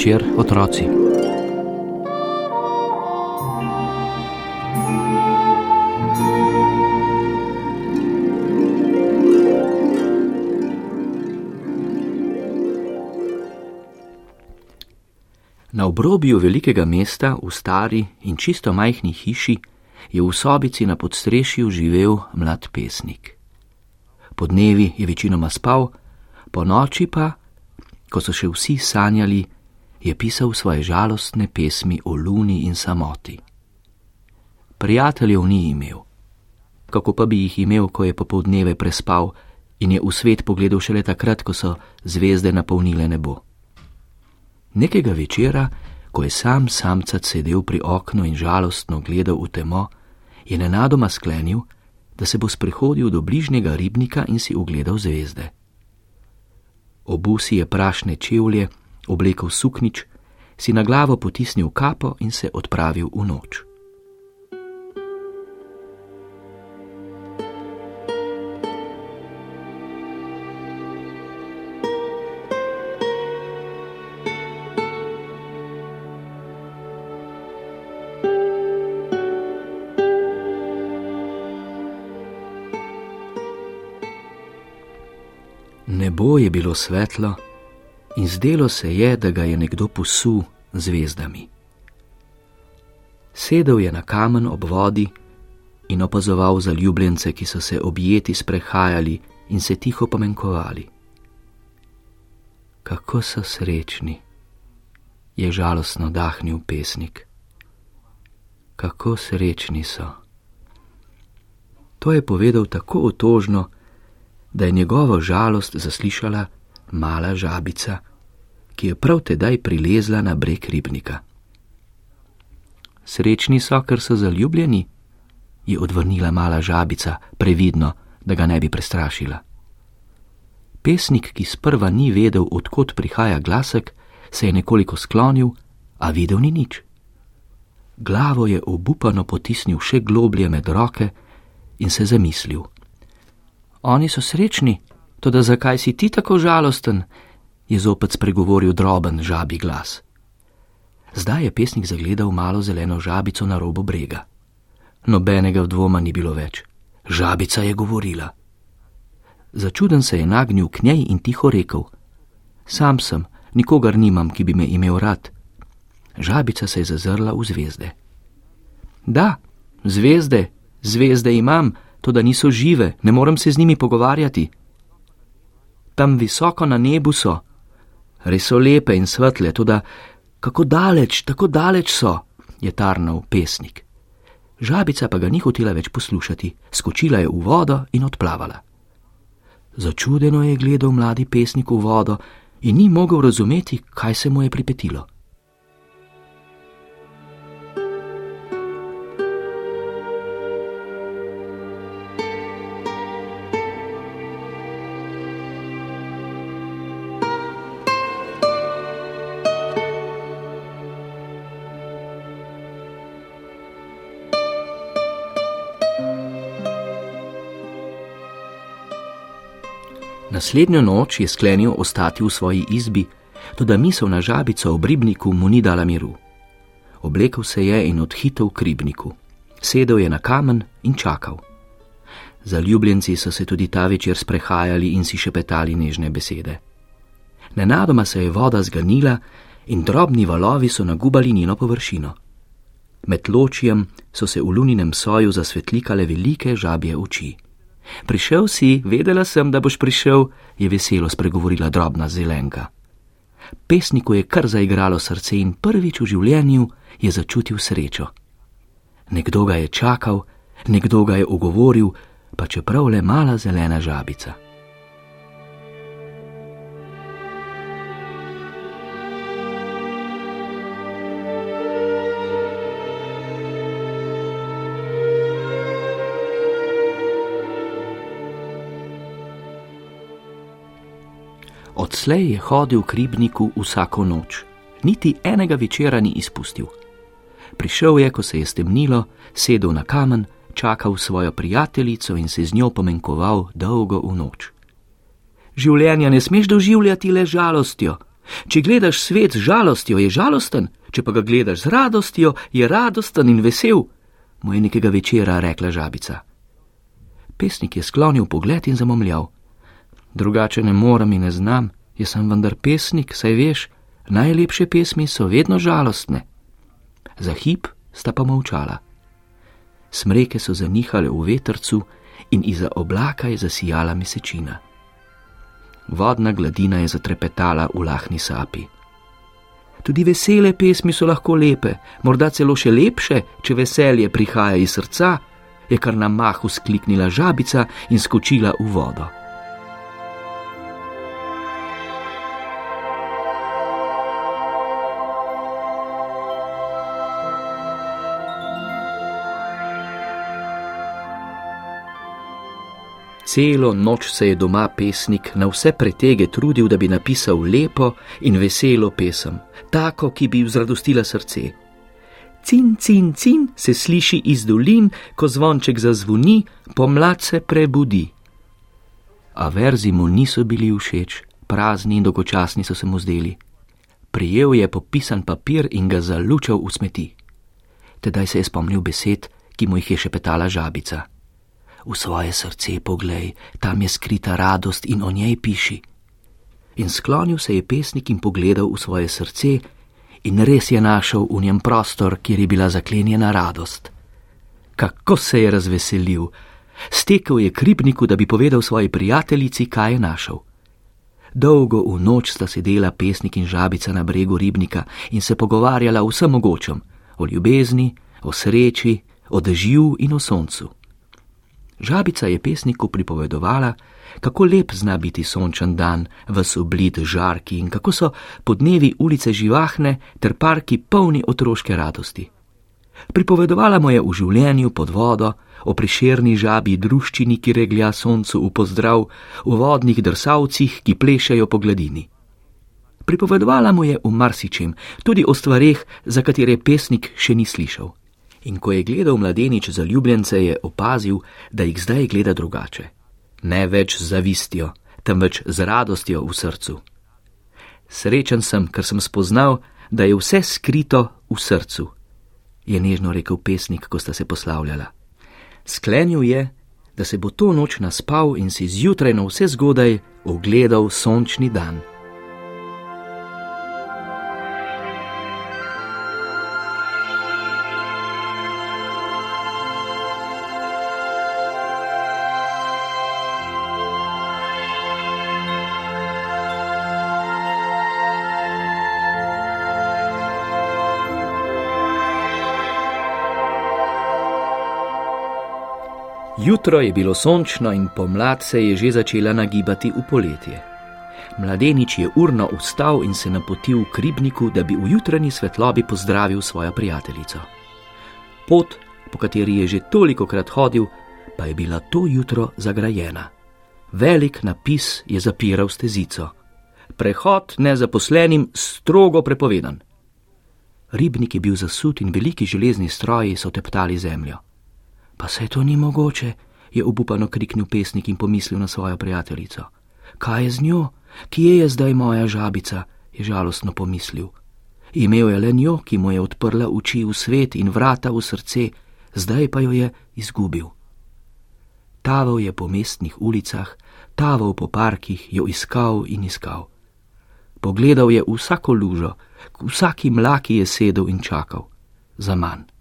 večer, otroci. Na obrobju velikega mesta, v stari in čisto majhni hiši, je v sobici na podstrešju živel mlad pesnik. Po dnevi je večinoma spal, po noči pa, ko so še vsi sanjali, je pisal svoje žalostne pesmi o luni in samoti. Prijateljev ni imel. Kako pa bi jih imel, ko je popoldneve prespal in je v svet pogledal šele takrat, ko so zvezde napolnile nebo? Nekega večera, ko je sam samcat sedel pri oknu in žalostno gledal v temo, je nenadoma sklenil, da se bo sprehodil do bližnjega ribnika in si ogledal zvezde. Obusi je prašne čevlje, oblekel suknič, si na glavo potisnil kapo in se odpravil v noč. Nebo je bilo svetlo in zdelo se je, da ga je nekdo posul zvezdami. Sedel je na kamen ob vodi in opazoval zaljubljence, ki so se objeti sprehajali in se tiho pomenkovali. Kako so srečni, je žalostno dahnil pesnik. Kako srečni so. To je povedal tako otožno, da je njegovo žalost zaslišala mala žabica, ki je prav tedaj prilezla na breg ribnika. Srečni so, ker so zaljubljeni, je odvrnila mala žabica, previdno, da ga ne bi prestrašila. Pesnik, ki sprva ni vedel, odkot prihaja glasek, se je nekoliko sklonil, a videl ni nič. Glavo je obupano potisnil še globlje med roke in se zamislil. Oni so srečni, tudi zakaj si ti tako žalosten? je zopet spregovoril droben žabi glas. Zdaj je pesnik zagledal malo zeleno žabico na robu brega. Nobenega dvoma ni bilo več. Žabica je govorila. Začuden se je nagnil k njej in tiho rekel: Sam sem, nikogar nimam, ki bi me imel rad. Žabica se je zazrla v zvezde. Da, zvezde, zvezde imam, to da niso žive, ne morem se z njimi pogovarjati. Tam visoko na nebu so, res so lepe in svetle, to da kako daleč, tako daleč so, je tarnal pesnik. Žabica pa ga ni hotela več poslušati, skočila je v vodo in odplavala. Začudeno je gledal mladi pesnik v vodo in ni mogel razumeti, kaj se mu je pripetilo. Naslednjo noč je sklenil ostati v svoji izbi, tudi misel na žabico ob ribniku mu ni dala miru. Oblekel se je in odhitel k ribniku. Sedel je na kamen in čakal. Zaljubljenci so se tudi ta večer sprehajali in si šepetali nežne besede. Nenadoma se je voda zganila in drobni valovi so nagubali njeno površino. Med ločijem so se v luninem soju zasvetlikale velike žabje oči. Prišel si, vedela sem, da boš prišel, je veselo spregovorila drobna zelenka. Pesniku je kar zaigralo srce in prvič v življenju je začutil srečo. Nekdo ga je čakal, nekdo ga je ogovoril, pa čeprav le mala zelena žabica. Odslej je hodil k ribniku vsako noč, niti enega večera ni izpustil. Prišel je, ko se je stemnilo, sedel na kamen, čakal svojo prijateljico in se z njo pomenkoval dolgo v noč. Življenja ne smeš doživljati le žalostjo, Če gledaš svet z žalostjo, je žalosten, če pa ga gledaš z radostjo, je radosten in vesel, mu je nekega večera rekla žabica. Pesnik je sklonil pogled in zamomljal. Drugače ne morem in ne znam, jaz sem vendar pesnik, saj veš, najlepše pesmi so vedno žalostne. Za hip sta pa molčala. Smreke so zanihale v vetrcu in iza oblaka je zasijala mesečina. Vodna gladina je zatrepetala v lahni sapi. Tudi vesele pesmi so lahko lepe, morda celo še lepše, če veselje prihaja iz srca, je kar na mahu skliknila žabica in skočila v vodo. Celo noč se je doma pesnik na vse pretege trudil, da bi napisal lepo in veselo pesem, tako, ki bi vzradostila srce. Cin, cin, cin se sliši iz dolin, ko zvonček zazvoni, pomlad se prebudi. A verzi mu niso bili všeč, prazni in dolgočasni so se mu zdeli. Prijel je popisan papir in ga zalučal v smeti. Tedaj se je spomnil besed, ki mu jih je še petala žabica v svoje srce poglej, tam je skrita radost in o njej piši. In sklonil se je pesnik in pogledal v svoje srce, in res je našel v njem prostor, kjer je bila zaklenjena radost. Kako se je razveselil, stekel je k ribniku, da bi povedal svoji prijateljici, kaj je našel. Dolgo v noč sta sedela pesnik in žabica na bregu ribnika in se pogovarjala o vsem mogočem, o ljubezni, o sreči, o dežju in o soncu. Žabica je pesniku pripovedovala, kako lep zna biti sončen dan v sublid žarki in kako so podnevi ulice živahne ter parki polni otroške radosti. Pripovedovala mu je o življenju pod vodo, o priširni žabi druščini, ki reglja soncu v pozdrav, o vodnih drsavcih, ki plešajo po gladini. Pripovedovala mu je o marsičem, tudi o stvareh, za katere pesnik še ni slišal in ko je gledal mladenič za ljubljence, je opazil, da jih zdaj gleda drugače. Ne več z zavistjo, temveč z radostjo v srcu. Srečen sem, ker sem spoznal, da je vse skrito v srcu, je nežno rekel pesnik, ko sta se poslavljala. Sklenil je, da se bo to noč naspal in si zjutraj na vse zgodaj ogledal sončni dan. Jutro je bilo sončno in pomlad se je že začela nagibati v poletje. Mladenič je urno vstal in se napotil k ribniku, da bi v jutranji svetlobi pozdravil svojo prijateljico. Pot, po kateri je že toliko krat hodil, pa je bila to jutro zagrajena. Velik napis je zapiral stezico: Prehod nezaposlenim strogo prepovedan. Ribnik je bil zasut in veliki železni stroji so teptali zemljo. Pa se to ni mogoče, je obupano kriknil pesnik in pomislil na svojo prijateljico. Kaj je z njo? Kje je zdaj moja žabica? je žalostno pomislil. Imel je le njo, ki mu je odprla oči v svet in vrata v srce, zdaj pa jo je izgubil. Taval je po mestnih ulicah, taval po parkih, jo iskal in iskal. Pogledal je vsako lužo, k vsaki mlaki je sedel in čakal za manj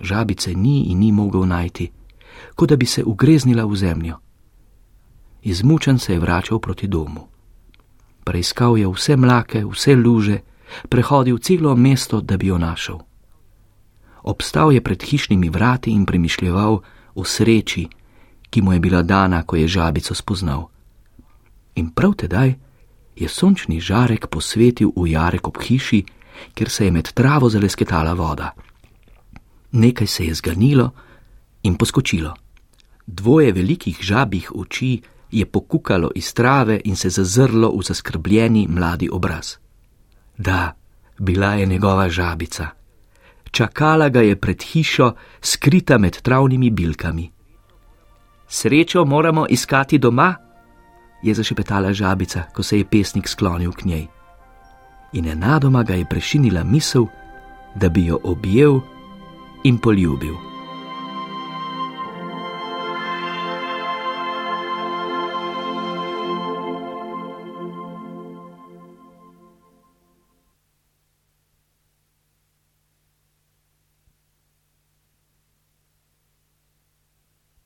žabice ni in ni mogel najti, kot da bi se ugreznila v zemljo. Izmučen se je vračal proti domu. Preiskal je vse mlake, vse luže, prehodil celo mesto, da bi jo našel. Obstal je pred hišnimi vrati in premišljeval o sreči, ki mu je bila dana, ko je žabico spoznal. In prav tedaj je sončni žarek posvetil v jarek ob hiši, kjer se je med travo zalesketala voda nekaj se je zganilo in poskočilo. Dvoje velikih žabih oči je pokukalo iz trave in se zazrlo v zaskrbljeni mladi obraz. Da, bila je njegova žabica. Čakala ga je pred hišo, skrita med travnimi bilkami. Srečo moramo iskati doma, je zašepetala žabica, ko se je pesnik sklonil k njej. in enadoma ga je prešinila misel, da bi jo objel in poljubil.